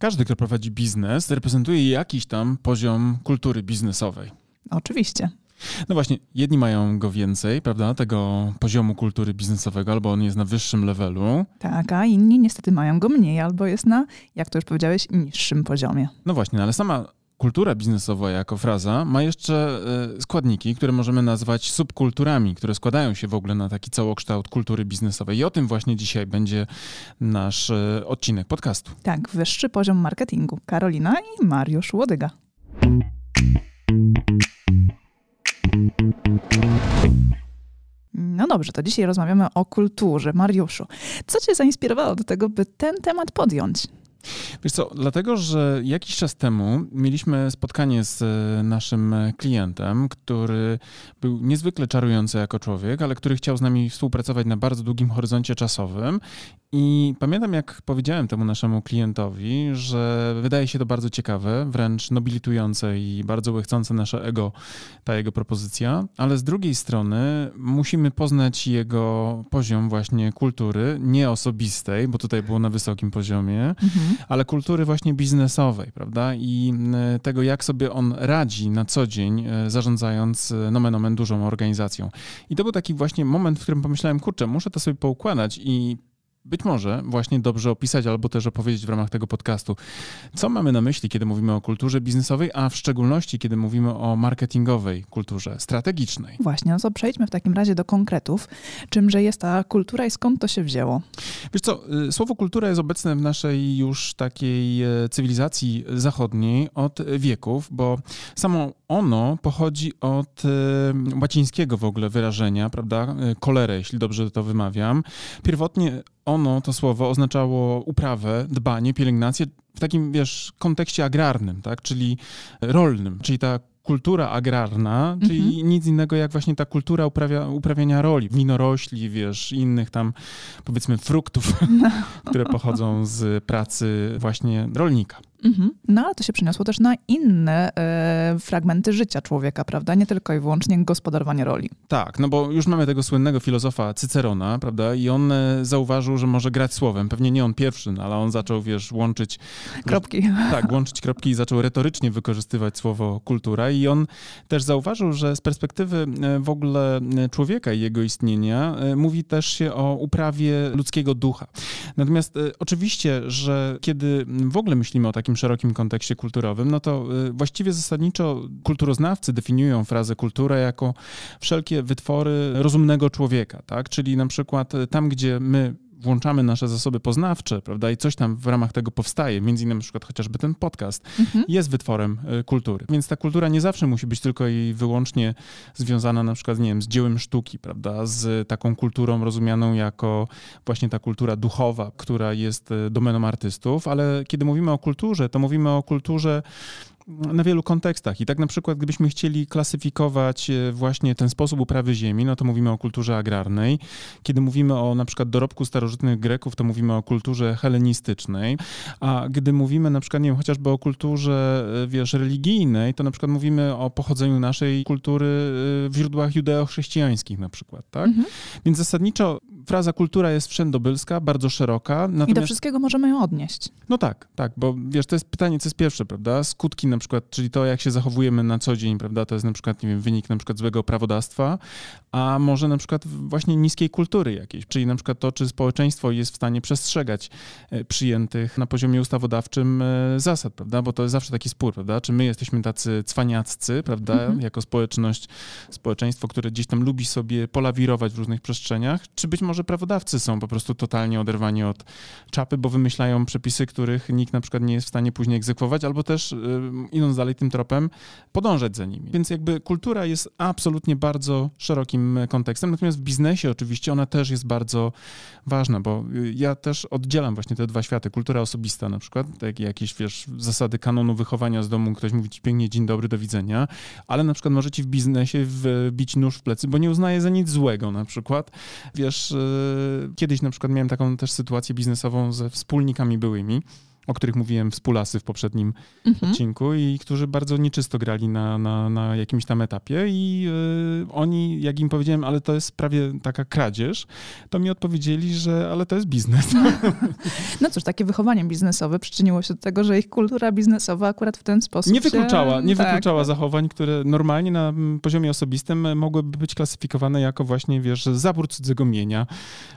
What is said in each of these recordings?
Każdy, kto prowadzi biznes, reprezentuje jakiś tam poziom kultury biznesowej. Oczywiście. No właśnie, jedni mają go więcej, prawda, tego poziomu kultury biznesowego, albo on jest na wyższym levelu. Tak, a inni niestety mają go mniej, albo jest na, jak to już powiedziałeś, niższym poziomie. No właśnie, no ale sama kultura biznesowa jako fraza ma jeszcze e, składniki, które możemy nazwać subkulturami, które składają się w ogóle na taki całokształt kultury biznesowej. I o tym właśnie dzisiaj będzie nasz e, odcinek podcastu. Tak, wyższy poziom marketingu. Karolina i Mariusz Łodyga. No dobrze, to dzisiaj rozmawiamy o kulturze. Mariuszu, co cię zainspirowało do tego, by ten temat podjąć? Wiesz co, dlatego, że jakiś czas temu mieliśmy spotkanie z e, naszym klientem, który był niezwykle czarujący jako człowiek, ale który chciał z nami współpracować na bardzo długim horyzoncie czasowym. I pamiętam, jak powiedziałem temu naszemu klientowi, że wydaje się to bardzo ciekawe, wręcz nobilitujące i bardzo łechcące nasze ego, ta jego propozycja, ale z drugiej strony musimy poznać jego poziom właśnie kultury, nie osobistej, bo tutaj było na wysokim poziomie, mhm. Ale kultury właśnie biznesowej, prawda? I e, tego, jak sobie on radzi na co dzień, e, zarządzając e, nomen omen dużą organizacją. I to był taki właśnie moment, w którym pomyślałem, kurczę, muszę to sobie poukładać i być może właśnie dobrze opisać albo też opowiedzieć w ramach tego podcastu, co mamy na myśli, kiedy mówimy o kulturze biznesowej, a w szczególności kiedy mówimy o marketingowej kulturze strategicznej. Właśnie, no to przejdźmy w takim razie do konkretów. Czymże jest ta kultura i skąd to się wzięło? Wiesz co, y, słowo kultura jest obecne w naszej już takiej e, cywilizacji zachodniej od wieków, bo samo ono pochodzi od e, łacińskiego w ogóle wyrażenia, prawda, kolere, jeśli dobrze to wymawiam. Pierwotnie ono, to słowo, oznaczało uprawę, dbanie, pielęgnację w takim, wiesz, kontekście agrarnym, tak, czyli rolnym, czyli ta kultura agrarna, czyli mhm. nic innego jak właśnie ta kultura uprawia, uprawiania roli, winorośli, wiesz, innych tam powiedzmy fruktów, no. które pochodzą z pracy właśnie rolnika. Mhm. No ale to się przeniosło też na inne e, fragmenty życia człowieka, prawda? Nie tylko i wyłącznie gospodarowanie roli. Tak, no bo już mamy tego słynnego filozofa Cycerona, prawda? I on e, zauważył, że może grać słowem. Pewnie nie on pierwszy, no, ale on zaczął, wiesz, łączyć... Kropki. Tak, łączyć kropki i zaczął retorycznie wykorzystywać słowo kultura. I on też zauważył, że z perspektywy e, w ogóle e, człowieka i jego istnienia mówi też się o uprawie ludzkiego ducha. Natomiast oczywiście, że kiedy w ogóle myślimy o takim takim szerokim kontekście kulturowym, no to y, właściwie zasadniczo kulturoznawcy definiują frazę kulturę jako wszelkie wytwory rozumnego człowieka, tak? Czyli na przykład y, tam, gdzie my włączamy nasze zasoby poznawcze, prawda, i coś tam w ramach tego powstaje, między innymi na przykład chociażby ten podcast, mhm. jest wytworem y, kultury. Więc ta kultura nie zawsze musi być tylko i wyłącznie związana na przykład, nie wiem, z dziełem sztuki, prawda, z taką kulturą rozumianą jako właśnie ta kultura duchowa, która jest y, domeną artystów, ale kiedy mówimy o kulturze, to mówimy o kulturze na wielu kontekstach. I tak na przykład, gdybyśmy chcieli klasyfikować e, właśnie ten sposób uprawy ziemi, no to mówimy o kulturze agrarnej. Kiedy mówimy o na przykład dorobku starożytnych Greków, to mówimy o kulturze helenistycznej. A gdy mówimy na przykład, nie wiem, chociażby o kulturze, e, wiesz, religijnej, to na przykład mówimy o pochodzeniu naszej kultury e, w źródłach judeo-chrześcijańskich na przykład, tak? Mhm. Więc zasadniczo fraza kultura jest wszędobylska, bardzo szeroka. Natomiast... I do wszystkiego możemy ją odnieść. No tak, tak, bo wiesz, to jest pytanie, co jest pierwsze, prawda? Skutki na przykład, czyli to, jak się zachowujemy na co dzień, prawda, to jest na przykład, nie wiem, wynik na przykład złego prawodawstwa, a może na przykład właśnie niskiej kultury jakiejś, czyli na przykład to, czy społeczeństwo jest w stanie przestrzegać e, przyjętych na poziomie ustawodawczym e, zasad, prawda, bo to jest zawsze taki spór, prawda, czy my jesteśmy tacy cwaniaccy, prawda, mhm. jako społeczność, społeczeństwo, które gdzieś tam lubi sobie polawirować w różnych przestrzeniach, czy być może prawodawcy są po prostu totalnie oderwani od czapy, bo wymyślają przepisy, których nikt na przykład nie jest w stanie później egzekwować, albo też idąc dalej tym tropem, podążać za nimi. Więc jakby kultura jest absolutnie bardzo szerokim kontekstem, natomiast w biznesie oczywiście ona też jest bardzo ważna, bo ja też oddzielam właśnie te dwa światy. Kultura osobista na przykład, tak jakieś, wiesz, zasady kanonu wychowania z domu, ktoś mówi ci pięknie dzień dobry, do widzenia, ale na przykład może ci w biznesie wbić nóż w plecy, bo nie uznaje za nic złego na przykład. Wiesz, kiedyś na przykład miałem taką też sytuację biznesową ze wspólnikami byłymi, o których mówiłem, współlasy w poprzednim mhm. odcinku i którzy bardzo nieczysto grali na, na, na jakimś tam etapie i y, oni, jak im powiedziałem, ale to jest prawie taka kradzież, to mi odpowiedzieli, że ale to jest biznes. No cóż, takie wychowanie biznesowe przyczyniło się do tego, że ich kultura biznesowa akurat w ten sposób Nie wykluczała, się... nie tak. wykluczała zachowań, które normalnie na poziomie osobistym mogłyby być klasyfikowane jako właśnie, wiesz, zabór cudzego mienia,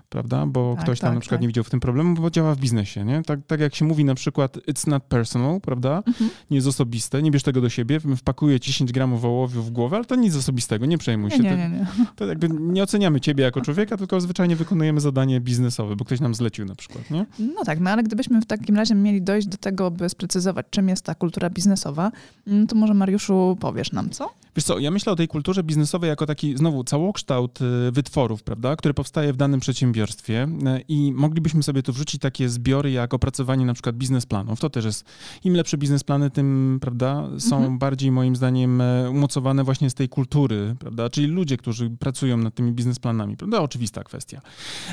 prawda? Bo tak, ktoś tam tak, na przykład tak. nie widział w tym problemu, bo działa w biznesie, nie? Tak, tak jak się mówi na przykład it's not personal, prawda? Mhm. Nie jest osobiste, nie bierz tego do siebie, wpakuję 10 gramów wołowiu w głowę, ale to nic osobistego, nie przejmuj się. Nie, nie, nie. To, to jakby nie oceniamy ciebie jako człowieka, tylko zwyczajnie wykonujemy zadanie biznesowe, bo ktoś nam zlecił na przykład, nie? No tak, no ale gdybyśmy w takim razie mieli dojść do tego, by sprecyzować, czym jest ta kultura biznesowa, no to może Mariuszu powiesz nam, co? Wiesz co, ja myślę o tej kulturze biznesowej jako taki znowu całokształt y, wytworów, prawda, który powstaje w danym przedsiębiorstwie y, i moglibyśmy sobie tu wrzucić takie zbiory jak opracowanie na przykład biznesplanów. To też jest, im lepsze biznesplany, tym, prawda, są mhm. bardziej moim zdaniem e, umocowane właśnie z tej kultury, prawda, czyli ludzie, którzy pracują nad tymi biznesplanami, prawda, oczywista kwestia.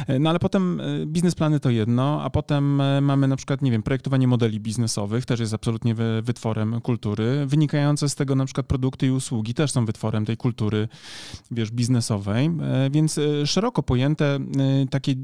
E, no ale potem e, biznesplany to jedno, a potem mamy na przykład, nie wiem, projektowanie modeli biznesowych, też jest absolutnie wytworem kultury, wynikające z tego na przykład produkty i usługi, też są wytworem tej kultury, wiesz, biznesowej, więc szeroko pojęte takie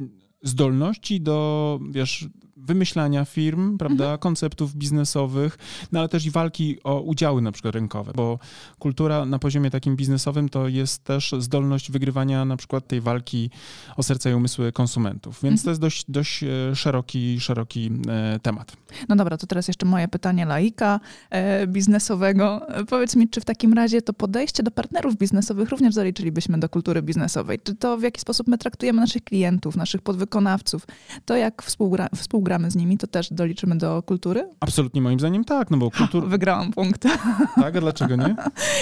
zdolności do, wiesz, wymyślania firm, prawda, mhm. konceptów biznesowych, no ale też i walki o udziały na przykład rynkowe, bo kultura na poziomie takim biznesowym to jest też zdolność wygrywania na przykład tej walki o serca i umysły konsumentów, więc mhm. to jest dość, dość e, szeroki, szeroki e, temat. No dobra, to teraz jeszcze moje pytanie laika e, biznesowego. Powiedz mi, czy w takim razie to podejście do partnerów biznesowych również zaliczylibyśmy do kultury biznesowej? Czy to w jaki sposób my traktujemy naszych klientów, naszych podwykonawców, to jak współgra współgramy gramy z nimi, to też doliczymy do kultury? Absolutnie moim zdaniem tak, no bo kultura... Wygrałam punkt. Tak, a dlaczego nie?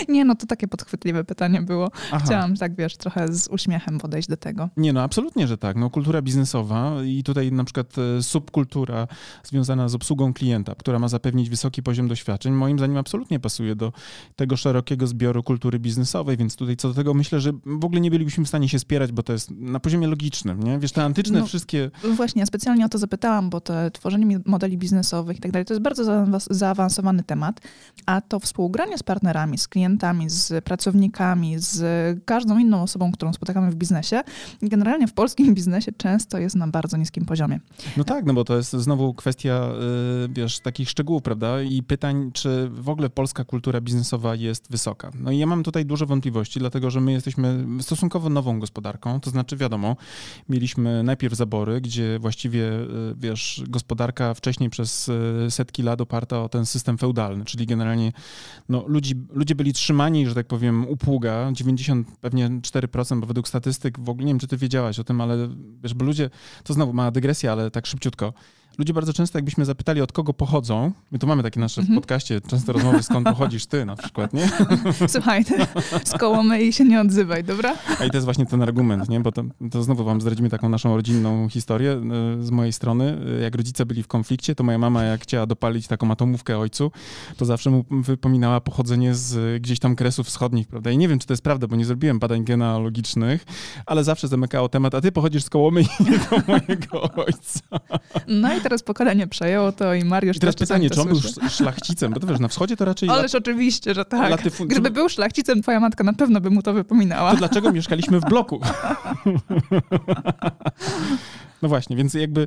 nie, no to takie podchwytliwe pytanie było. Aha. Chciałam tak, wiesz, trochę z uśmiechem podejść do tego. Nie, no absolutnie, że tak. No kultura biznesowa i tutaj na przykład e, subkultura związana z obsługą klienta, która ma zapewnić wysoki poziom doświadczeń, moim zdaniem absolutnie pasuje do tego szerokiego zbioru kultury biznesowej, więc tutaj co do tego myślę, że w ogóle nie bylibyśmy w stanie się spierać, bo to jest na poziomie logicznym, nie? Wiesz, te antyczne no, wszystkie... Właśnie, ja specjalnie o to zapytałam, bo to tworzenie modeli biznesowych i tak dalej, to jest bardzo zaawansowany temat, a to współgranie z partnerami, z klientami, z pracownikami, z każdą inną osobą, którą spotykamy w biznesie, generalnie w polskim biznesie często jest na bardzo niskim poziomie. No tak, no bo to jest znowu kwestia, y, wiesz, takich szczegółów, prawda, i pytań, czy w ogóle polska kultura biznesowa jest wysoka. No i ja mam tutaj duże wątpliwości, dlatego, że my jesteśmy stosunkowo nową gospodarką, to znaczy wiadomo, mieliśmy najpierw zabory, gdzie właściwie, y, wiesz, gospodarka wcześniej przez e, setki lat oparta o ten system feudalny, czyli generalnie no, ludzi, ludzie byli trzymani, że tak powiem, u pługa, 90 pewnie 4%, bo według statystyk, w ogóle nie wiem, czy ty wiedziałaś o tym, ale wiesz, bo ludzie, to znowu mała dygresja, ale tak szybciutko, ludzie bardzo często, jakbyśmy zapytali, od kogo pochodzą, my tu mamy takie nasze w mhm. podcaście, często rozmowy, skąd pochodzisz ty na przykład, nie? Słuchaj, z Kołomyi się nie odzywaj, dobra? A i to jest właśnie ten argument, nie? Bo to, to znowu wam zdradzimy taką naszą rodzinną historię e, z mojej strony. Jak rodzice byli w konflikcie, to moja mama jak chciała dopalić taką atomówkę ojcu, to zawsze mu wypominała pochodzenie z gdzieś tam kresów wschodnich, prawda? I nie wiem, czy to jest prawda, bo nie zrobiłem badań genealogicznych, ale zawsze zamykało temat, a ty pochodzisz z Kołomyi do mojego ojca. No i teraz pokolenie przejęło to i Mariusz I teraz pytanie, czy on był szlachcicem? Bo to wiesz, na wschodzie to raczej... Ależ oczywiście, że tak. Gdyby był szlachcicem, twoja matka na pewno by mu to wypominała. To dlaczego mieszkaliśmy w bloku? No właśnie, więc jakby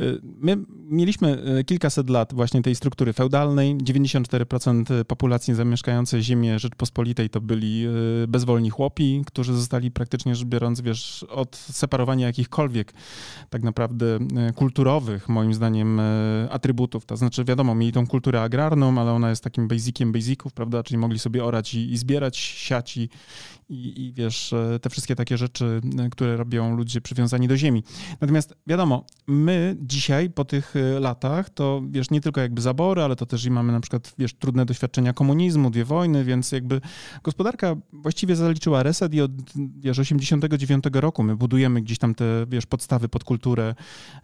y, my mieliśmy y, kilkaset lat właśnie tej struktury feudalnej. 94% populacji zamieszkającej ziemię Rzeczpospolitej to byli y, bezwolni chłopi, którzy zostali praktycznie rzecz biorąc, wiesz, od separowania jakichkolwiek tak naprawdę kulturowych, moim zdaniem, atrybutów. To znaczy, wiadomo, mieli tą kulturę agrarną, ale ona jest takim basiciem basiców, prawda, czyli mogli sobie orać i, i zbierać, siać i, i, i wiesz, te wszystkie takie rzeczy, które robią ludzie przywiązani do ziemi. Natomiast wiadomo, my dzisiaj po tych latach to wiesz, nie tylko jakby zabory, ale to też i mamy na przykład wiesz, trudne doświadczenia komunizmu, dwie wojny, więc jakby gospodarka właściwie zaliczyła reset i od wiesz, 89 roku my budujemy gdzieś tam te wiesz, podstawy pod kulturę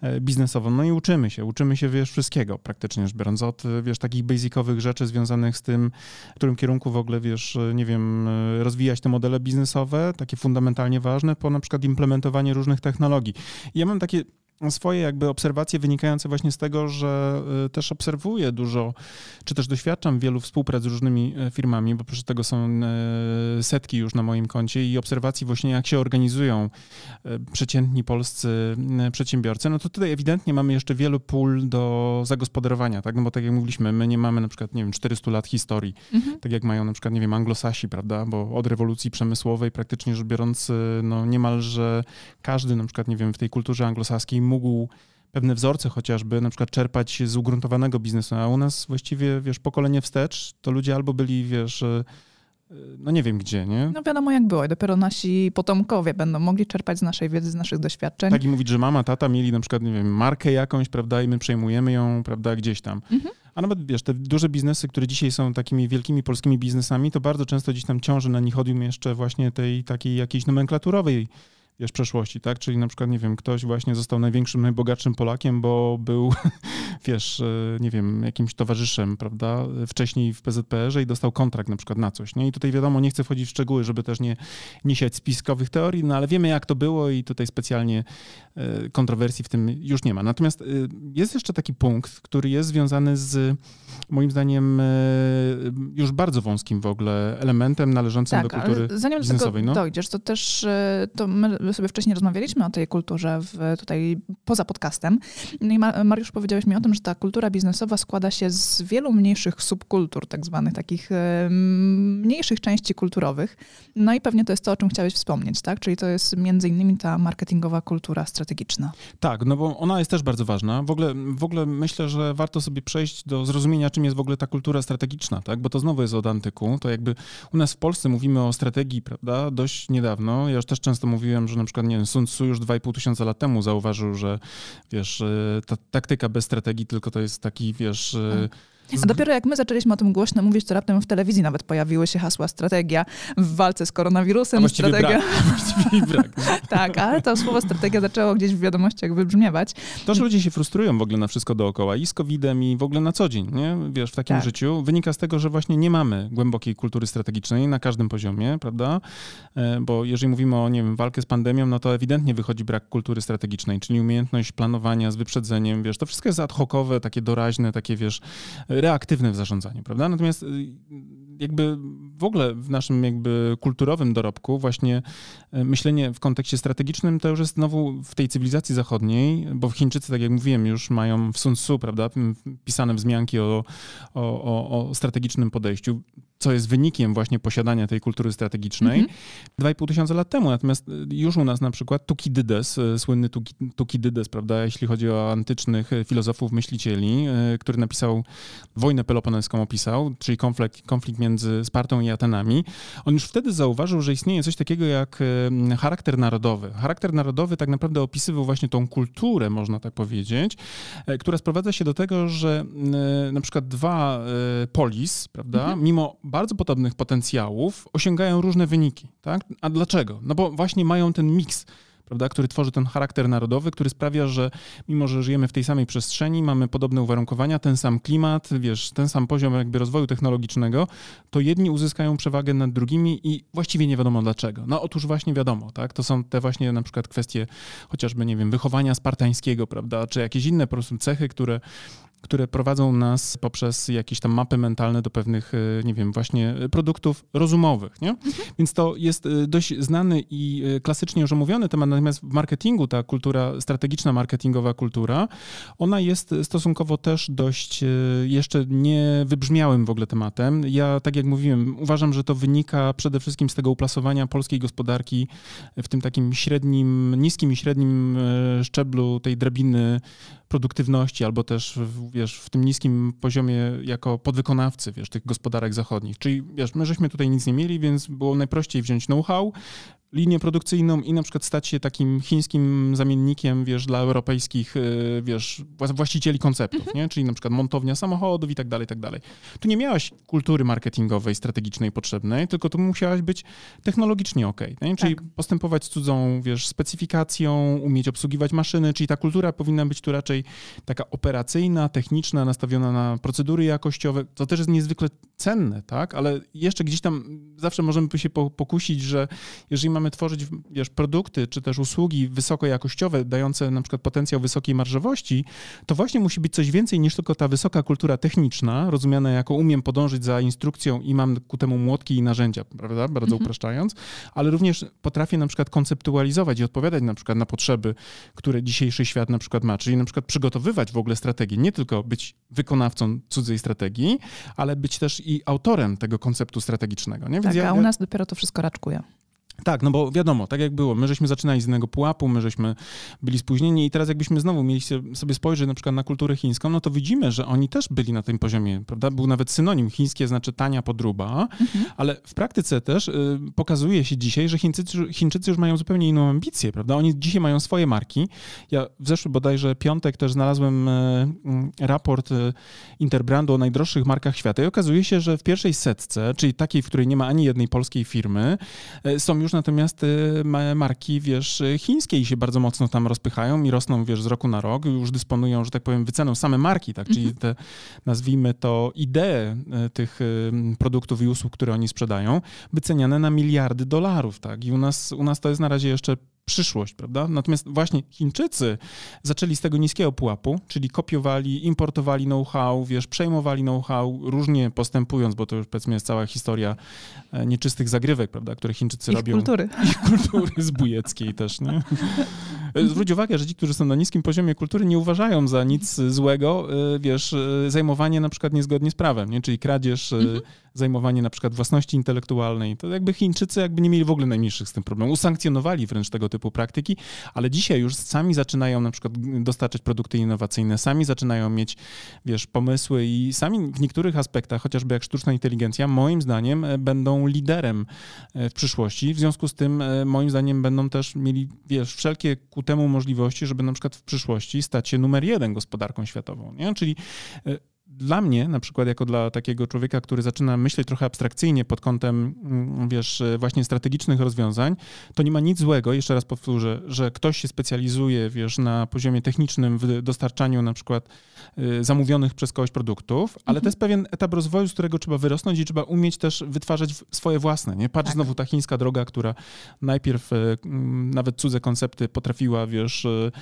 e, biznesową. No i uczymy się, uczymy się wiesz, wszystkiego praktycznie rzecz biorąc, od wiesz, takich basicowych rzeczy związanych z tym, w którym kierunku w ogóle wiesz, nie wiem, e, rozwijać te modele biznesowe, takie fundamentalnie ważne, po na przykład implementowanie różnych technologii. I ja mam takie swoje jakby obserwacje wynikające właśnie z tego, że y, też obserwuję dużo, czy też doświadczam wielu współprac z różnymi e, firmami, bo przecież tego są e, setki już na moim koncie i obserwacji właśnie jak się organizują przeciętni polscy przedsiębiorcy, no to tutaj ewidentnie mamy jeszcze wielu pól do zagospodarowania, tak? No bo tak jak mówiliśmy, my nie mamy na przykład, nie wiem, 400 lat historii, mhm. tak jak mają na przykład, nie wiem, anglosasi, prawda? Bo od rewolucji przemysłowej praktycznie rzecz biorąc, no niemalże każdy na przykład, nie wiem, w tej kulturze anglosaskiej mógł pewne wzorce chociażby na przykład czerpać z ugruntowanego biznesu, a u nas właściwie, wiesz, pokolenie wstecz, to ludzie albo byli, wiesz, e, no nie wiem gdzie, nie? No wiadomo jak było. Dopiero nasi potomkowie będą mogli czerpać z naszej wiedzy, z naszych doświadczeń. Tak i mówić, że mama, tata mieli na przykład, nie wiem, markę jakąś, prawda, i my przejmujemy ją, prawda, gdzieś tam. Mhm. A nawet, wiesz, te duże biznesy, które dzisiaj są takimi wielkimi polskimi biznesami, to bardzo często gdzieś tam ciąży na nich odium jeszcze właśnie tej takiej jakiejś nomenklaturowej wiesz, przeszłości, tak? Czyli na przykład, nie wiem, ktoś właśnie został największym, najbogatszym Polakiem, bo był, wiesz, e, nie wiem, jakimś towarzyszem, prawda, wcześniej w PZPR-ze i dostał kontrakt na przykład na coś, nie? I tutaj wiadomo, nie chcę wchodzić w szczegóły, żeby też nie, nie siać spiskowych teorii, no ale wiemy, jak to było i tutaj specjalnie e, kontrowersji w tym już nie ma. Natomiast e, jest jeszcze taki punkt, który jest związany z, moim zdaniem, już bardzo wąskim w ogóle elementem należącym tak, do kultury zanim biznesowej. do tego no. dojdziesz, to też to my sobie wcześniej rozmawialiśmy o tej kulturze w, tutaj poza podcastem. No i Mariusz powiedziałeś mi o tym, że ta kultura biznesowa składa się z wielu mniejszych subkultur, tak zwanych takich mniejszych części kulturowych. No i pewnie to jest to, o czym chciałeś wspomnieć, tak? Czyli to jest między innymi ta marketingowa kultura strategiczna. Tak, no bo ona jest też bardzo ważna. W ogóle, w ogóle myślę, że warto sobie przejść do zrozumienia, czym jest w ogóle ta kultura strategiczna, tak? Bo to znowu jest od antyku. To jakby u nas w Polsce mówimy o strategii, prawda? Dość niedawno. Ja już też często mówiłem, że że na przykład, nie wiem, Sun Tzu już 2,5 tysiąca lat temu zauważył, że wiesz, e, ta taktyka bez strategii tylko to jest taki, wiesz... E. A dopiero jak my zaczęliśmy o tym głośno mówić, to raptem w telewizji nawet pojawiły się hasła strategia w walce z koronawirusem. A strategia. Brak. Właściwie brak. tak, ale to słowo strategia zaczęło gdzieś w wiadomościach wybrzmiewać. To, że ludzie się frustrują w ogóle na wszystko dookoła i z COVID-em i w ogóle na co dzień, nie? Wiesz, w takim tak. życiu, wynika z tego, że właśnie nie mamy głębokiej kultury strategicznej na każdym poziomie, prawda? E, bo jeżeli mówimy o, nie wiem, walkę z pandemią, no to ewidentnie wychodzi brak kultury strategicznej, czyli umiejętność planowania z wyprzedzeniem, wiesz, to wszystko jest ad hocowe, takie doraźne, takie, wiesz, reaktywne w zarządzaniu, prawda? Natomiast y, jakby w ogóle w naszym jakby kulturowym dorobku właśnie e, myślenie w kontekście strategicznym to już jest znowu w tej cywilizacji zachodniej, bo Chińczycy, tak jak mówiłem, już mają w Sun Tzu, prawda, pisane wzmianki o, o, o, strategicznym podejściu co jest wynikiem właśnie posiadania tej kultury strategicznej -hmm. 2,5 tysiąca lat temu. Natomiast y, już u nas na przykład Tukidydes, y, słynny Tukidydes, prawda, jeśli chodzi o antycznych y, filozofów, myślicieli, który napisał wojnę peloponeską opisał, czyli konflikt, konflikt między Spartą i Atenami. On już wtedy zauważył, że istnieje coś takiego jak charakter narodowy. Charakter narodowy tak naprawdę opisywał właśnie tą kulturę, można tak powiedzieć, która sprowadza się do tego, że na przykład dwa polis, prawda, -hmm. mimo bardzo podobnych potencjałów osiągają różne wyniki. Tak? A dlaczego? No bo właśnie mają ten miks prawda, który tworzy ten charakter narodowy, który sprawia, że mimo, że żyjemy w tej samej przestrzeni, mamy podobne uwarunkowania, ten sam klimat, wiesz, ten sam poziom jakby rozwoju technologicznego, to jedni uzyskają przewagę nad drugimi i właściwie nie wiadomo dlaczego. No otóż właśnie wiadomo, tak, to są te właśnie na przykład kwestie chociażby, nie wiem, wychowania spartańskiego, prawda, czy jakieś inne po prostu cechy, które które prowadzą nas poprzez jakieś tam mapy mentalne do pewnych, e, nie wiem, właśnie produktów rozumowych, nie? Mhm. Więc to jest e, dość znany i e, klasycznie już omówiony temat, natomiast w marketingu ta kultura, strategiczna marketingowa kultura, ona jest stosunkowo też dość jeszcze nie wybrzmiałym w ogóle tematem. Ja, tak jak mówiłem, uważam, że to wynika przede wszystkim z tego uplasowania polskiej gospodarki w tym takim średnim, niskim i średnim szczeblu tej drabiny produktywności, albo też wiesz, w tym niskim poziomie jako podwykonawcy, wiesz, tych gospodarek zachodnich. Czyli, wiesz, my żeśmy tutaj nic nie mieli, więc było najprościej wziąć know-how, linię produkcyjną i na przykład stać się takim chińskim zamiennikiem, wiesz, dla europejskich, y, wiesz, właścicieli konceptów, mhm. nie? Czyli na przykład montownia samochodów i tak dalej, i tak dalej. Tu nie miałaś kultury marketingowej, strategicznej potrzebnej, tylko tu musiałaś być technologicznie ok, nie? czyli tak. postępować z cudzą, wiesz, specyfikacją, umieć obsługiwać maszyny, czyli ta kultura powinna być tu raczej taka operacyjna, techniczna, nastawiona na procedury jakościowe, co też jest niezwykle cenne, tak? Ale jeszcze gdzieś tam zawsze możemy się pokusić, że jeżeli mamy tworzyć wiesz, produkty czy też usługi wysokojakościowe, dające na przykład potencjał wysokiej marżowości, to właśnie musi być coś więcej niż tylko ta wysoka kultura techniczna, rozumiana jako umiem podążyć za instrukcją i mam ku temu młotki i narzędzia, prawda? Bardzo mhm. upraszczając, ale również potrafię na przykład konceptualizować i odpowiadać na przykład na potrzeby, które dzisiejszy świat na przykład ma, czyli na przykład przygotowywać w ogóle strategię, nie tylko być wykonawcą cudzej strategii, ale być też i autorem tego konceptu strategicznego. Nie? Więc tak, ja, a u nas dopiero to wszystko raczkuje. Tak, no bo wiadomo, tak jak było, my żeśmy zaczynali z innego pułapu, my żeśmy byli spóźnieni i teraz jakbyśmy znowu mieli sobie spojrzeć na przykład na kulturę chińską, no to widzimy, że oni też byli na tym poziomie, prawda? Był nawet synonim chińskie, znaczy tania podruba, mhm. ale w praktyce też y, pokazuje się dzisiaj, że Chińczycy, Chińczycy już mają zupełnie inną ambicję, prawda? Oni dzisiaj mają swoje marki. Ja w zeszły bodajże piątek też znalazłem y, y, raport Interbrandu o najdroższych markach świata i okazuje się, że w pierwszej setce, czyli takiej, w której nie ma ani jednej polskiej firmy, y, są już natomiast y, marki, wiesz, chińskie się bardzo mocno tam rozpychają i rosną, wiesz, z roku na rok, już dysponują, że tak powiem, wyceną same marki, tak, czyli mhm. te, nazwijmy to, idee y, tych produktów i usług, które oni sprzedają, wyceniane na miliardy dolarów, tak, i u nas, u nas to jest na razie jeszcze przyszłość, prawda? Natomiast właśnie Chińczycy zaczęli z tego niskiego pułapu, czyli kopiowali, importowali know-how, wiesz, przejmowali know-how, różnie postępując, bo to już powiedzmy jest cała historia e, nieczystych zagrywek, prawda, które Chińczycy ich robią. kultury. Ich kultury z bujeckiej też, nie? E, zwróć uwagę, że ci, którzy są na niskim poziomie kultury, nie uważają za nic złego, e, wiesz, zajmowanie na przykład niezgodnie z prawem, nie? czyli kradzież, mhm. zajmowanie na przykład własności intelektualnej. To jakby Chińczycy jakby nie mieli w ogóle najmniejszych z tym problemów. Usankcjonowali wręcz tego typu praktyki, ale dzisiaj już sami zaczynają na przykład dostarczać produkty innowacyjne, sami zaczynają mieć, wiesz, pomysły i sami w niektórych aspektach, chociażby jak sztuczna inteligencja, moim zdaniem e, będą liderem e, w przyszłości. W związku z tym, e, moim zdaniem, będą też mieli, wiesz, wszelkie ku temu możliwości, żeby na przykład w przyszłości stać się numer jeden gospodarką światową. Nie? Czyli dla mnie, na przykład jako dla takiego człowieka, który zaczyna myśleć trochę abstrakcyjnie pod kątem, mm, wiesz, właśnie strategicznych rozwiązań, to nie ma nic złego, jeszcze raz powtórzę, że ktoś się specjalizuje, wiesz, na poziomie technicznym w dostarczaniu na przykład y, zamówionych przez kogoś produktów, ale mhm. to jest pewien etap rozwoju, z którego trzeba wyrosnąć i trzeba umieć też wytwarzać swoje własne, nie? Patrz tak. znowu ta chińska droga, która najpierw y, nawet cudze koncepty potrafiła, wiesz, y,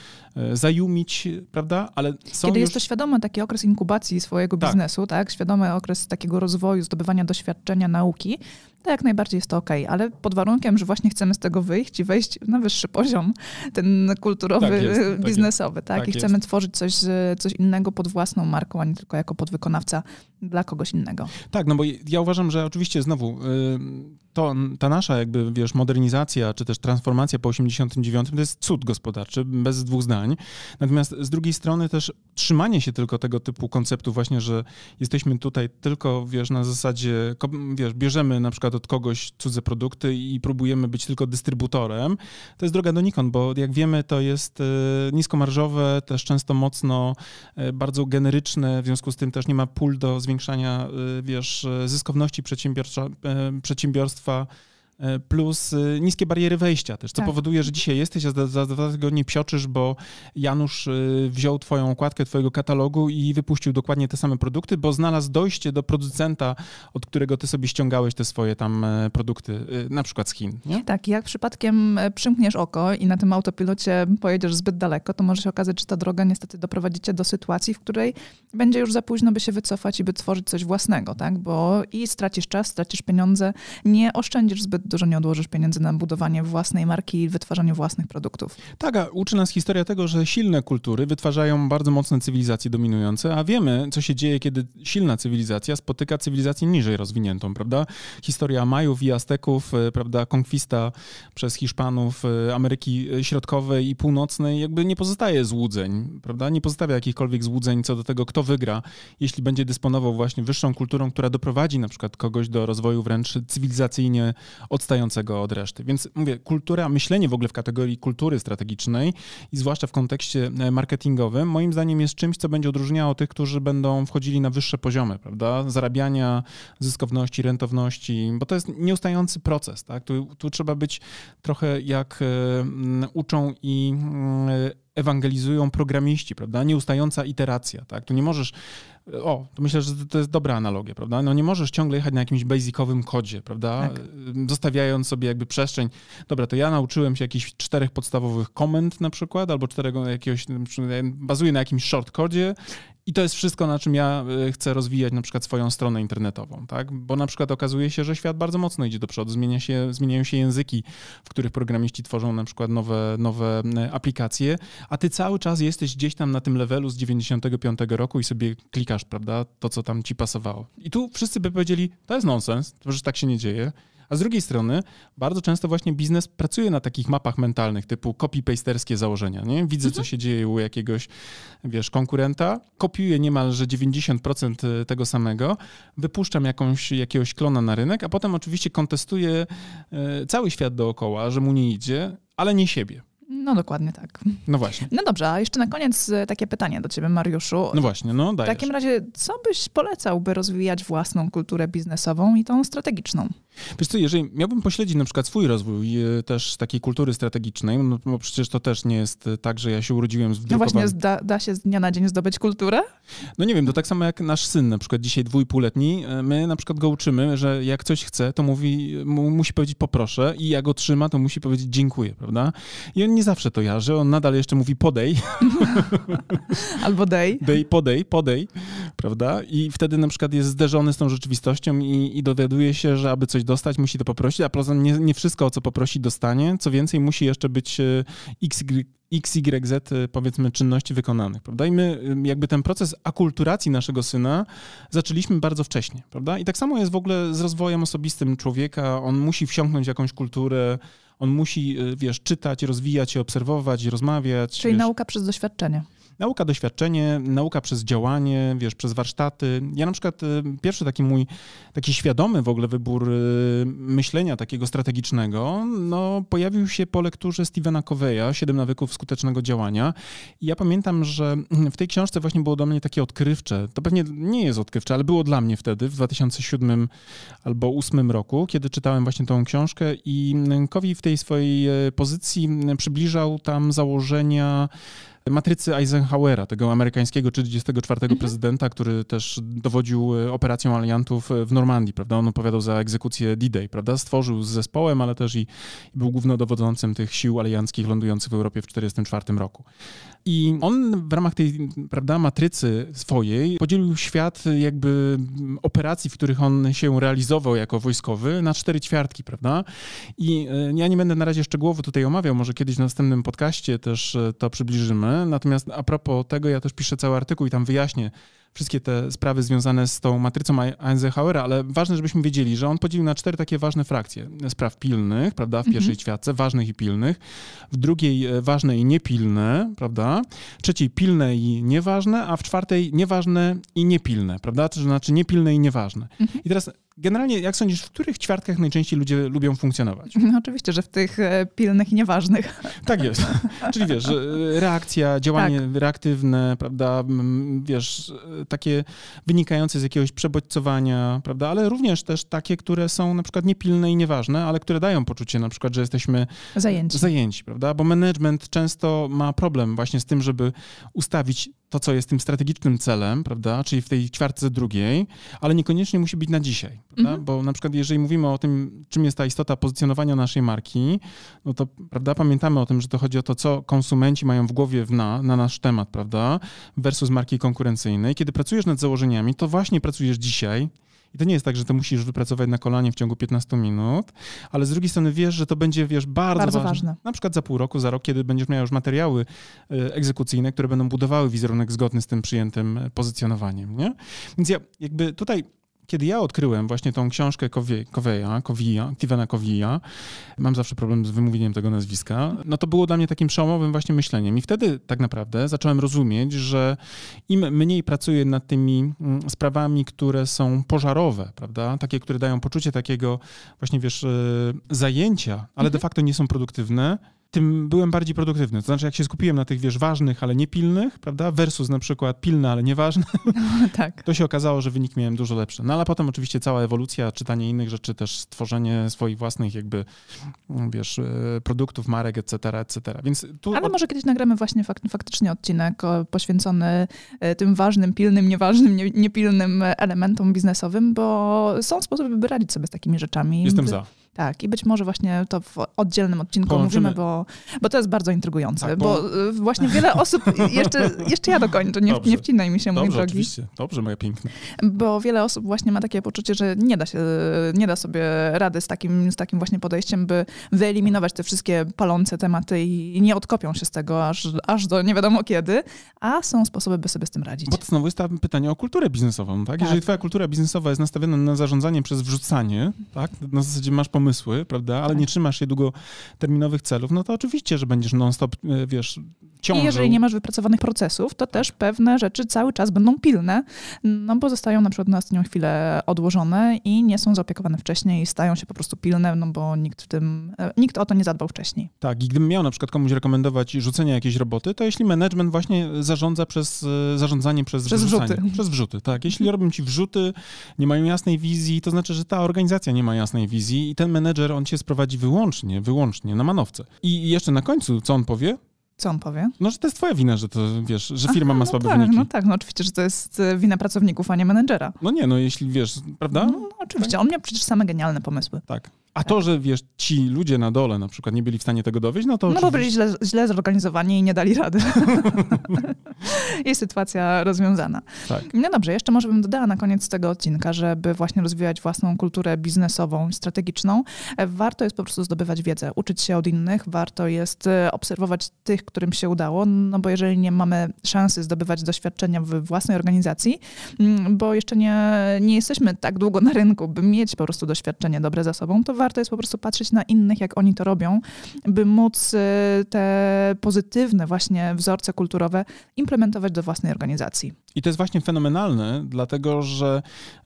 zajumić, prawda, ale są Kiedy już... jest to świadome, taki okres inkubacji swojego tak. biznesu, tak, świadomy okres takiego rozwoju, zdobywania doświadczenia, nauki, to jak najbardziej jest to ok, ale pod warunkiem, że właśnie chcemy z tego wyjść i wejść na wyższy poziom, ten kulturowy, tak jest, tak biznesowy, tak? tak? I chcemy jest. tworzyć coś, coś innego pod własną marką, a nie tylko jako podwykonawca dla kogoś innego. Tak, no bo ja uważam, że oczywiście znowu to, ta nasza jakby, wiesz, modernizacja, czy też transformacja po 89 to jest cud gospodarczy, bez dwóch zdań. Natomiast z drugiej strony też trzymanie się tylko tego typu konceptu właśnie, że jesteśmy tutaj tylko, wiesz, na zasadzie, wiesz, bierzemy na przykład od kogoś cudze produkty i próbujemy być tylko dystrybutorem, to jest droga donikąd, bo jak wiemy, to jest e, niskomarżowe, też często mocno e, bardzo generyczne, w związku z tym też nie ma pól do zwiększania, e, wiesz, zyskowności przedsiębiorstwa E, plus e, niskie bariery wejścia też, co tak. powoduje, że dzisiaj jesteś, a za, za dwa tygodnie psioczysz, bo Janusz e, wziął twoją okładkę twojego katalogu i wypuścił dokładnie te same produkty, bo znalazł dojście do producenta, od którego ty sobie ściągałeś te swoje tam produkty, na przykład z Chin. Nie? Tak, jak przypadkiem przymkniesz oko i na tym autopilocie pojedziesz zbyt daleko, to może się okazać, że ta droga niestety doprowadzi cię do sytuacji, w której będzie już za późno, by się wycofać i by tworzyć coś własnego, tak? Bo i stracisz czas, stracisz pieniądze, nie oszczędzisz zbyt dużo nie odłożysz pieniędzy na budowanie własnej marki i wytwarzanie własnych produktów. Tak, a uczy nas historia tego, że silne kultury wytwarzają bardzo mocne cywilizacje dominujące, a wiemy, co się dzieje, kiedy silna cywilizacja spotyka cywilizację niżej rozwiniętą, prawda? Historia Majów i Azteków, e, prawda, konkwista przez Hiszpanów e, Ameryki Środkowej i Północnej jakby nie pozostaje złudzeń, prawda? Nie pozostawia jakichkolwiek złudzeń co do tego, kto wygra, jeśli będzie dysponował właśnie wyższą kulturą, która doprowadzi na przykład kogoś do rozwoju wręcz cywilizacyjnie odstającego od reszty. Więc mówię, kultura, myślenie w ogóle w kategorii kultury strategicznej i zwłaszcza w kontekście e, marketingowym, moim zdaniem jest czymś, co będzie odróżniało tych, którzy będą wchodzili na wyższe poziomy, prawda? Zarabiania, zyskowności, rentowności, bo to jest nieustający proces, tak? Tu, tu trzeba być trochę jak y, uczą i y, ewangelizują programiści, prawda? Nieustająca iteracja, tak? Tu nie możesz O, to myślę, że to jest dobra analogia, prawda? No nie możesz ciągle jechać na jakimś basicowym kodzie, prawda? Tak. Zostawiając sobie jakby przestrzeń. Dobra, to ja nauczyłem się jakichś czterech podstawowych komend na przykład, albo czterego jakiegoś, bazuję na jakimś shortcodzie i to jest wszystko, na czym ja e, chcę rozwijać na przykład swoją stronę internetową, tak? Bo na przykład okazuje się, że świat bardzo mocno idzie do przodu, zmienia się, zmieniają się języki, w których programiści tworzą na przykład nowe, nowe e, aplikacje, a ty cały czas jesteś gdzieś tam na tym levelu z 95 roku i sobie klikasz, prawda, to co tam ci pasowało. I tu wszyscy by powiedzieli, to jest nonsens, to że tak się nie dzieje. A z drugiej strony bardzo często właśnie biznes pracuje na takich mapach mentalnych typu copy-pasterskie założenia. Nie? Widzę, co mhm. się dzieje u jakiegoś, wiesz, konkurenta, kopiuję niemalże 90% e, tego samego, wypuszczam jakąś, jakiegoś klona na rynek, a potem oczywiście kontestuję e, cały świat dookoła, że mu nie idzie, ale nie siebie. No dokładnie tak. No właśnie. No dobrze, a jeszcze na koniec e, takie pytanie do ciebie, Mariuszu. No właśnie, no dajesz. W takim razie, co byś polecał, by rozwijać własną kulturę biznesową i tą strategiczną? Wiesz co, jeżeli miałbym pośledzić na przykład swój rozwój e, też takiej kultury strategicznej, no bo przecież to też nie jest tak, że ja się urodziłem z No właśnie, da, da się z dnia na dzień zdobyć kulturę? No nie wiem, to tak samo jak nasz syn na przykład dzisiaj dwójpółletni, my na przykład go uczymy, że jak coś chce, to mówi, mu, musi powiedzieć poproszę i jak otrzyma, to musi powiedzieć dziękuję, prawda? I on nie zawsze to jarzy, on nadal jeszcze mówi podej. Albo dej. Dej, podej, podej, prawda? I wtedy na przykład jest zderzony z tą rzeczywistością i, i dowiaduje się, że aby coś dostać, musi to poprosić, a poza tym nie, nie wszystko, o co poprosi, dostanie. Co więcej, musi jeszcze być e, XY, XYZ, e, powiedzmy, czynności wykonanych, prawda? I my jakby ten proces akulturacji naszego syna zaczęliśmy bardzo wcześnie, prawda? I tak samo jest w ogóle z rozwojem osobistym człowieka. On musi wsiąknąć w jakąś kulturę, on musi, e, wiesz, czytać, rozwijać się, obserwować, rozmawiać. Czyli wiesz. nauka przez doświadczenie. Nauka, doświadczenie, nauka przez działanie, wiesz, przez warsztaty. Ja na przykład y, pierwszy taki mój, taki świadomy w ogóle wybór y, myślenia takiego strategicznego, no pojawił się po lekturze Stevena Coveya, Siedem nawyków skutecznego działania. I ja pamiętam, że w tej książce właśnie było do mnie takie odkrywcze, to pewnie nie jest odkrywcze, ale było dla mnie wtedy, w 2007 albo 2008 roku, kiedy czytałem właśnie tą książkę i Covey w tej swojej y, pozycji przybliżał tam założenia matrycy Eisenhowera, tego amerykańskiego 34 mhm. prezydenta, który też dowodził e, operacją aliantów e, w Normandii, prawda? On opowiadał za egzekucję D-Day, prawda? Stworzył z zespołem, ale też i, i był głównodowodzącym tych sił alianckich lądujących w Europie w 1944 roku. I on w ramach tej, prawda, matrycy swojej podzielił świat jakby operacji, w których on się realizował jako wojskowy na cztery ćwiartki, prawda? I e, ja nie będę na razie szczegółowo tutaj omawiał, może kiedyś w następnym podcaście też to przybliżymy, Natomiast a propos tego, ja też piszę cały artykuł i tam wyjaśnię wszystkie te sprawy związane z tą matrycą Eisenhowera, ale ważne, żebyśmy wiedzieli, że on podzielił na cztery takie ważne frakcje. Spraw pilnych, prawda, w pierwszej mhm. ćwiartce, ważnych i pilnych. W drugiej e, ważne i niepilne, prawda. W trzeciej pilne i nieważne, a w czwartej nieważne i niepilne, prawda, to znaczy niepilne i nieważne. Mhm. I teraz Generalnie, jak sądzisz, w których ćwiartkach najczęściej ludzie lubią funkcjonować? No oczywiście, że w tych e, pilnych i nieważnych. Tak jest. Czyli wiesz, reakcja, działanie tak. reaktywne, prawda, wiesz, takie wynikające z jakiegoś przebodźcowania, prawda, ale również też takie, które są na przykład niepilne i nieważne, ale które dają poczucie na przykład, że jesteśmy zajęci, zajęci prawda, bo management często ma problem właśnie z tym, żeby ustawić to, co jest tym strategicznym celem, prawda, czyli w tej ćwiartce drugiej, ale niekoniecznie musi być na dzisiaj? Mhm. bo na przykład jeżeli mówimy o tym, czym jest ta istota pozycjonowania naszej marki, no to prawda, pamiętamy o tym, że to chodzi o to, co konsumenci mają w głowie na, na nasz temat, prawda, versus marki konkurencyjnej. Kiedy pracujesz nad założeniami, to właśnie pracujesz dzisiaj, i to nie jest tak, że to musisz wypracować na kolanie w ciągu 15 minut, ale z drugiej strony wiesz, że to będzie, wiesz, bardzo, bardzo ważne. ważne. Na przykład za pół roku, za rok, kiedy będziesz miał już materiały e, egzekucyjne, które będą budowały wizerunek zgodny z tym przyjętym pozycjonowaniem, nie? Więc ja jakby tutaj kiedy ja odkryłem właśnie tą książkę Coveya, Covija, Tivena Covija, mam zawsze problem z wymówieniem tego nazwiska, no to było dla mnie takim przełomowym właśnie myśleniem. I wtedy tak naprawdę zacząłem rozumieć, że im mniej pracuję nad tymi mm, sprawami, które są pożarowe, prawda, takie, które dają poczucie takiego właśnie, wiesz, e, zajęcia, ale mhm. de facto nie są produktywne, tym byłem bardziej produktywny. To znaczy, jak się skupiłem na tych, wiesz, ważnych, ale niepilnych, prawda, versus na przykład pilne, ale nieważne, no, tak. to się okazało, że wynik miałem dużo lepszy. No ale potem oczywiście cała ewolucja, czytanie innych rzeczy, też stworzenie swoich własnych jakby, wiesz, e, produktów, marek, etc., etc. Więc tu ale od... może kiedyś nagramy właśnie fak faktycznie odcinek poświęcony e, tym ważnym, pilnym, nieważnym, nie, niepilnym elementom biznesowym, bo są sposoby, by radzić sobie z takimi rzeczami. Jestem za. Tak, i być może właśnie to w oddzielnym odcinku Połączymy. mówimy, bo, bo to jest bardzo intrygujące, tak, bo... bo... Y, właśnie wiele osób, jeszcze, jeszcze ja dokończę, nie, nie wcinaj mi się, mój Dobrze, drogi. oczywiście. Dobrze, moja piękna. Bo wiele osób właśnie ma takie poczucie, że nie da się, nie da sobie rady z takim, z takim właśnie podejściem, by wyeliminować te wszystkie palące tematy i nie odkopią się z tego aż, aż do nie wiadomo kiedy, a są sposoby, by sobie z tym radzić. Bo to znowu jest to pytanie o kulturę biznesową, tak? tak? Jeżeli twoja kultura biznesowa jest nastawiona na zarządzanie przez wrzucanie, tak? Na zasadzie masz pomysł pomysły, prawda, ale tak. nie trzymasz się długoterminowych celów, no to oczywiście, że będziesz non-stop, e, wiesz, ciążył. I jeżeli nie masz wypracowanych procesów, to też pewne rzeczy cały czas będą pilne, no bo zostają na przykład na ostatnią chwilę odłożone i nie są zaopiekowane wcześniej i stają się po prostu pilne, no bo nikt w tym, e, nikt o to nie zadbał wcześniej. Tak, i gdybym miał na przykład komuś rekomendować rzucenie jakiejś roboty, to jeśli management właśnie zarządza przez e, zarządzanie przez, przez wrzuty. Przez wrzuty, tak. Jeśli robią ci wrzuty, nie mają jasnej wizji, to znaczy, że ta organizacja nie ma jasnej wizji i ten menedżer, on cię sprowadzi wyłącznie, wyłącznie na manowce. I jeszcze na końcu, co on powie? Co on powie? No, że to jest twoja wina, że to, wiesz, że firma Aha, ma no słabe tak, wyniki. No tak, no oczywiście, że to jest e, wina pracowników, a nie menedżera. No nie, no jeśli wiesz, prawda? No, no oczywiście, tak? on miał przecież same genialne pomysły. Tak. A to, że wiesz, ci ludzie na dole na przykład nie byli w stanie tego dowieść, no to. No bo byli źle, źle zorganizowani i nie dali rady. I sytuacja rozwiązana. Tak. No dobrze, jeszcze może bym dodała na koniec tego odcinka, żeby właśnie rozwijać własną kulturę biznesową i strategiczną, warto jest po prostu zdobywać wiedzę, uczyć się od innych, warto jest e, obserwować tych, którym się udało, no bo jeżeli nie mamy szansy zdobywać doświadczenia w własnej organizacji, mm, bo jeszcze nie, nie jesteśmy tak długo na rynku, by mieć po prostu doświadczenie dobre za sobą, to warto jest po prostu patrzeć na innych, jak oni to robią, by móc y, te pozytywne właśnie wzorce kulturowe implementować do własnej organizacji. I to jest właśnie fenomenalne, dlatego że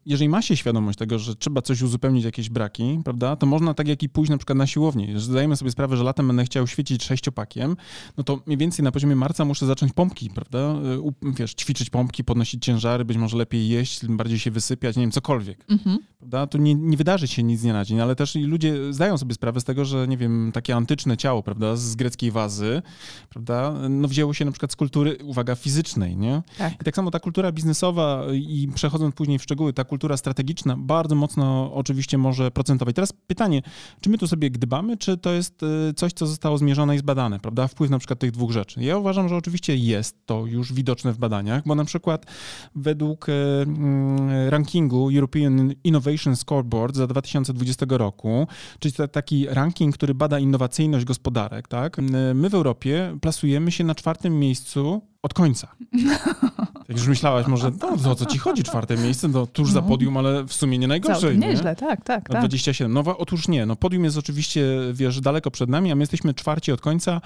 jeżeli ma się świadomość tego, że trzeba coś uzupełnić, jakieś braki, prawda, to można tak jak i pójść na przykład na siłownię. Zdajemy sobie sprawę, że latem będę chciał świecić sześciopakiem, no to mniej więcej na poziomie marca muszę zacząć pompki, prawda? Wiesz, ćwiczyć pompki, podnosić ciężary, być może lepiej jeść, bardziej się wysypiać, nie wiem, cokolwiek. Mhm. Prawda? To nie, nie wydarzy się nic z dnia na dzień, ale też ludzie zdają sobie sprawę z tego, że nie wiem, takie antyczne ciało, prawda, z greckiej wazy, prawda, no wzięło się na przykład z kultury, uwaga, fizycznej, nie? Tak. I tak samo ta kultura biznesowa i przechodząc później w szczegóły, ta kultura strategiczna bardzo mocno oczywiście może procentować. Teraz pytanie, czy my tu sobie gdybamy, czy to jest y, coś, co zostało zmierzone i zbadane, prawda? Wpływ na przykład tych dwóch rzeczy. Ja uważam, że oczywiście jest to już widoczne w badaniach, bo na przykład według y, mm, rankingu European Innovation Scoreboard za 2020 roku, czyli taki ranking, który bada innowacyjność gospodarek, tak? My w Europie plasujemy się na czwartym miejscu od końca. Jak już myślałaś, może no, o co ci chodzi, czwarte miejsce, no tuż za no. podium, ale w sumie nie najgorzej. Nie? Nieźle, tak, tak. tak. 27. No otóż nie, no podium jest oczywiście, wiesz, daleko przed nami, a my jesteśmy czwarci od końca.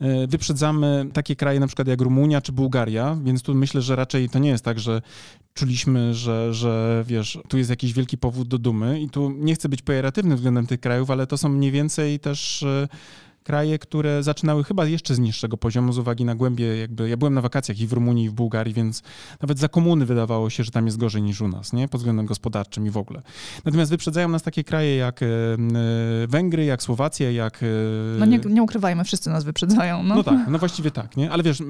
E, wyprzedzamy takie kraje na przykład jak Rumunia czy Bułgaria, więc tu myślę, że raczej to nie jest tak, że czuliśmy, że, że wiesz, tu jest jakiś wielki powód do dumy i tu nie chcę być pejoratywny względem tych krajów, ale to są mniej więcej też e, kraje, które zaczynały chyba jeszcze z niższego poziomu z uwagi na głębie jakby, ja byłem na wakacjach i w Rumunii i w Bułgarii, więc nawet za komuny wydawało się, że tam jest gorzej niż u nas, nie? Pod względem gospodarczym i w ogóle. Natomiast wyprzedzają nas takie kraje jak e, e, Węgry, jak Słowacja, jak... E, no nie, nie ukrywajmy, wszyscy nas wyprzedzają, no. No tak, no właściwie tak, nie? Ale wiesz,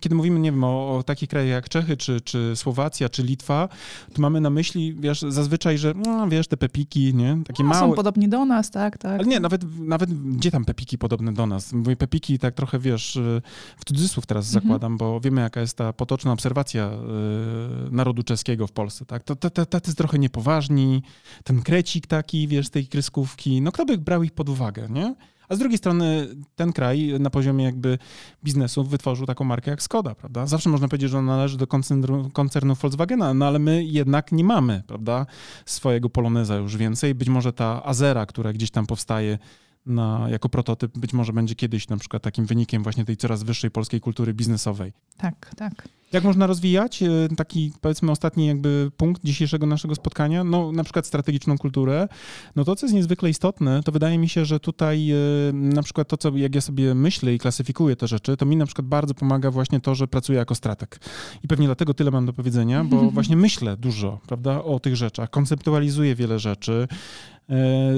kiedy mówimy, nie wiem, o, o takich krajach jak Czechy, czy, czy Słowacja, czy Litwa, to mamy na myśli, wiesz, zazwyczaj, że no, wiesz, te pepiki, nie? Takie no, małe... są podobni do nas, tak, tak. Ale nie, nawet, nawet gdzie tam pepiki podobne podobne do nas. Mówię Pepiki tak trochę, wiesz, y, w cudzysłów teraz mhm. zakładam, bo wiemy, jaka jest ta potoczna obserwacja y, narodu czeskiego w Polsce, tak? To, to, to, tacy trochę niepoważni, ten krecik taki, wiesz, tej kreskówki, no kto by brał ich pod uwagę, nie? A z drugiej strony ten kraj na poziomie jakby biznesu wytworzył taką markę jak Skoda, prawda? Zawsze można powiedzieć, że ona należy do koncernu, koncernu Volkswagena, no ale my jednak nie mamy, prawda, swojego Poloneza już więcej. Być może ta Azera, która gdzieś tam powstaje na, jako prototyp być może będzie kiedyś na przykład takim wynikiem właśnie tej coraz wyższej polskiej kultury biznesowej. Tak, tak. Jak można rozwijać e, taki, powiedzmy, ostatni jakby punkt dzisiejszego naszego spotkania? No, na przykład strategiczną kulturę. No to, co jest niezwykle istotne, to wydaje mi się, że tutaj e, na przykład to, co jak ja sobie myślę i klasyfikuję te rzeczy, to mi na przykład bardzo pomaga właśnie to, że pracuję jako strateg. I pewnie dlatego tyle mam do powiedzenia, bo właśnie myślę dużo, prawda, o tych rzeczach, konceptualizuję wiele rzeczy,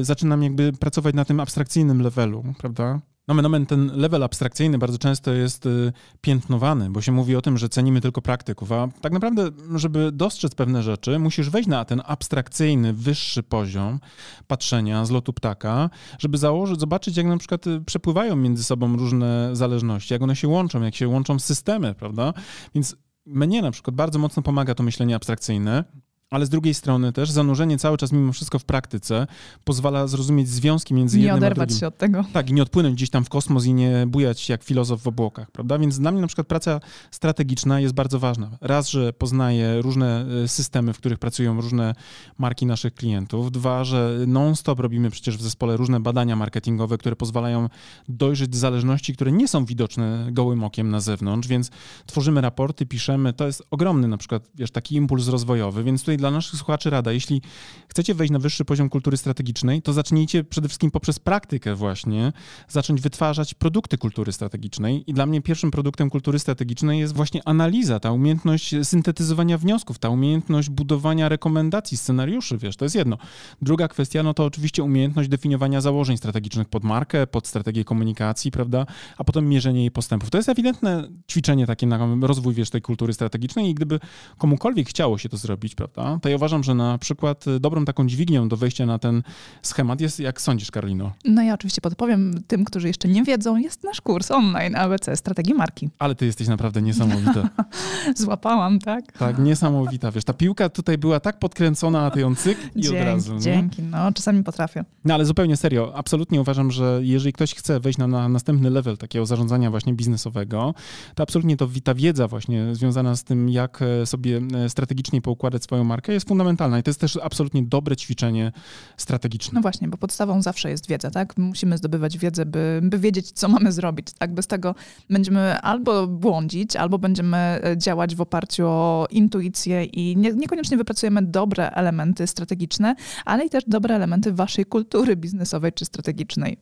zaczynam jakby pracować na tym abstrakcyjnym levelu, prawda? Nomen omen, ten level abstrakcyjny bardzo często jest y, piętnowany, bo się mówi o tym, że cenimy tylko praktyków, a tak naprawdę, żeby dostrzec pewne rzeczy, musisz wejść na ten abstrakcyjny, wyższy poziom patrzenia z lotu ptaka, żeby założyć, zobaczyć, jak na przykład y, przepływają między sobą różne zależności, jak one się łączą, jak się łączą systemy, prawda? Więc mnie na przykład bardzo mocno pomaga to myślenie abstrakcyjne, ale z drugiej strony też zanurzenie cały czas mimo wszystko w praktyce pozwala zrozumieć związki między nie jednym a drugim. Nie oderwać się od tego. Tak, i nie odpłynąć gdzieś tam w kosmos i nie bujać jak filozof w obłokach, prawda? Więc dla mnie na przykład praca strategiczna jest bardzo ważna. Raz, że poznaję różne e, systemy, w których pracują różne marki naszych klientów. Dwa, że non-stop robimy przecież w zespole różne badania marketingowe, które pozwalają dojrzeć zależności, które nie są widoczne gołym okiem na zewnątrz, więc tworzymy raporty, piszemy. To jest ogromny na przykład, wiesz, taki impuls rozwojowy, więc tutaj dla naszych słuchaczy rada. Jeśli chcecie wejść na wyższy poziom kultury strategicznej, to zacznijcie przede wszystkim poprzez praktykę właśnie zacząć wytwarzać produkty kultury strategicznej. I dla mnie pierwszym produktem kultury strategicznej jest właśnie analiza, ta umiejętność syntetyzowania wniosków, ta umiejętność budowania rekomendacji, scenariuszy, wiesz, to jest jedno. Druga kwestia, no to oczywiście umiejętność definiowania założeń strategicznych pod markę, pod strategię komunikacji, prawda, a potem mierzenie jej postępów. To jest ewidentne ćwiczenie takie na rozwój, wiesz, tej kultury strategicznej i gdyby komukolwiek chciało się to zrobić, prawda, to ja uważam, że na przykład y, dobrą taką dźwignią do wejścia na ten schemat jest, jak sądzisz, Karolino? No ja oczywiście podpowiem tym, którzy jeszcze nie wiedzą, jest nasz kurs online ABC Strategii Marki. Ale ty jesteś naprawdę niesamowita. Złapałam, tak? Tak, niesamowita. Wiesz, ta piłka tutaj była tak podkręcona, a ty ją cyk i dzięki, od razu. Dzięki, no czasami potrafię. No ale zupełnie serio, absolutnie uważam, że jeżeli ktoś chce wejść na, na następny level takiego zarządzania właśnie biznesowego, to absolutnie to ta wiedza właśnie związana z tym, jak e, sobie e, strategicznie poukładać swoją markę, jest fundamentalna i to jest też absolutnie dobre ćwiczenie strategiczne. No właśnie, bo podstawą zawsze jest wiedza, tak? Musimy zdobywać wiedzę, by, by wiedzieć, co mamy zrobić, tak? Bez tego będziemy albo błądzić, albo będziemy e, działać w oparciu o intuicję i nie, niekoniecznie wypracujemy dobre elementy strategiczne, ale i też dobre elementy waszej kultury biznesowej czy strategicznej.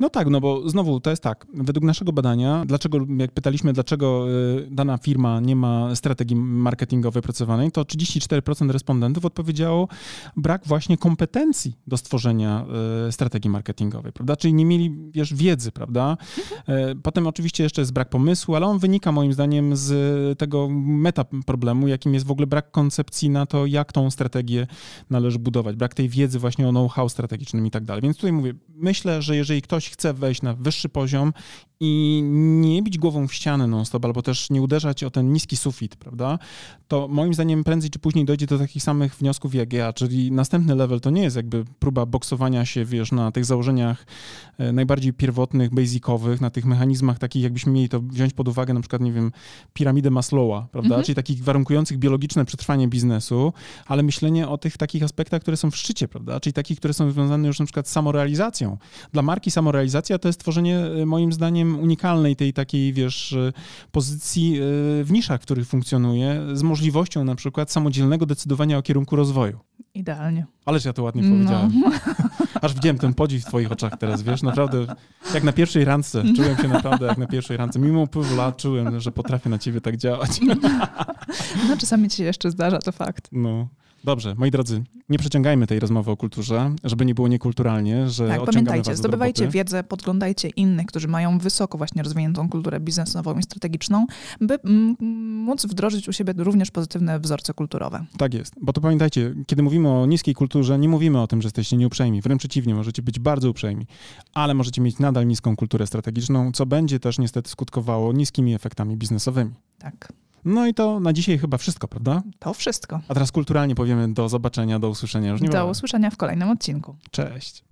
No tak, no bo znowu to jest tak, według naszego badania, dlaczego, jak pytaliśmy, dlaczego e, dana firma nie ma strategii marketingowej pracowanej, to 34% respondentów odpowiedziało brak właśnie kompetencji do stworzenia e, strategii marketingowej, prawda? Czyli nie mieli, wiesz, wiedzy, prawda? E, potem oczywiście jeszcze jest brak pomysłu, ale on wynika moim zdaniem z tego meta problemu, jakim jest w ogóle brak koncepcji na to, jak tą strategię należy budować, brak tej wiedzy właśnie o know-how strategicznym i tak dalej. Więc tutaj mówię, myślę, że jeżeli ktoś chce wejść na wyższy poziom i nie bić głową w ścianę non-stop, albo też nie uderzać o ten niski sufit, prawda, to moim zdaniem prędzej czy później dojdzie do takich samych wniosków jak ja, czyli następny level to nie jest jakby próba boksowania się, wiesz, na tych założeniach e, najbardziej pierwotnych, basicowych, na tych mechanizmach takich, jakbyśmy mieli to wziąć pod uwagę, na przykład, nie wiem, piramidę Maslowa, prawda, mhm. czyli takich warunkujących biologiczne przetrwanie biznesu, ale myślenie o tych takich aspektach, które są w szczycie, prawda, czyli takich, które są związane już na przykład z samorealizacją. Dla marki samorealizacja to jest tworzenie, e, moim zdaniem, unikalnej tej takiej, wiesz, pozycji e, w niszach, w których funkcjonuje, z możliwością na przykład samodzielnego decydowania o kierunku rozwoju. Idealnie. Ależ ja to ładnie powiedziałem. No. Aż widziałem ten podziw w twoich oczach teraz, wiesz, naprawdę jak na pierwszej randce. Czułem się naprawdę jak na pierwszej randce. Mimo upływu lat czułem, że potrafię na ciebie tak działać. No czasami ci się jeszcze zdarza, to fakt. No. Dobrze, moi drodzy, nie przeciągajmy tej rozmowy o kulturze, żeby nie było niekulturalnie, że Tak, pamiętajcie, zdobywajcie wiedzę, podglądajcie innych, którzy mają wysoko właśnie rozwiniętą kulturę biznesową i strategiczną, by móc wdrożyć u siebie również pozytywne wzorce kulturowe. Tak jest, bo to pamiętajcie, kiedy mówimy o niskiej kulturze, nie mówimy o tym, że jesteście nieuprzejmi, wręcz przeciwnie, możecie być bardzo uprzejmi, ale możecie mieć nadal niską kulturę strategiczną, co będzie też niestety skutkowało niskimi efektami biznesowymi. Tak. No i to na dzisiaj chyba wszystko, prawda? To wszystko. A teraz kulturalnie powiemy do zobaczenia, do usłyszenia. Już nie do usłyszenia w kolejnym odcinku. Cześć.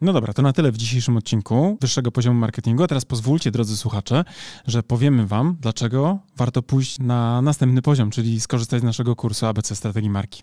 No dobra, to na tyle w dzisiejszym odcinku wyższego poziomu marketingu. A teraz pozwólcie, drodzy słuchacze, że powiemy Wam, dlaczego warto pójść na następny poziom, czyli skorzystać z naszego kursu ABC Strategii Marki.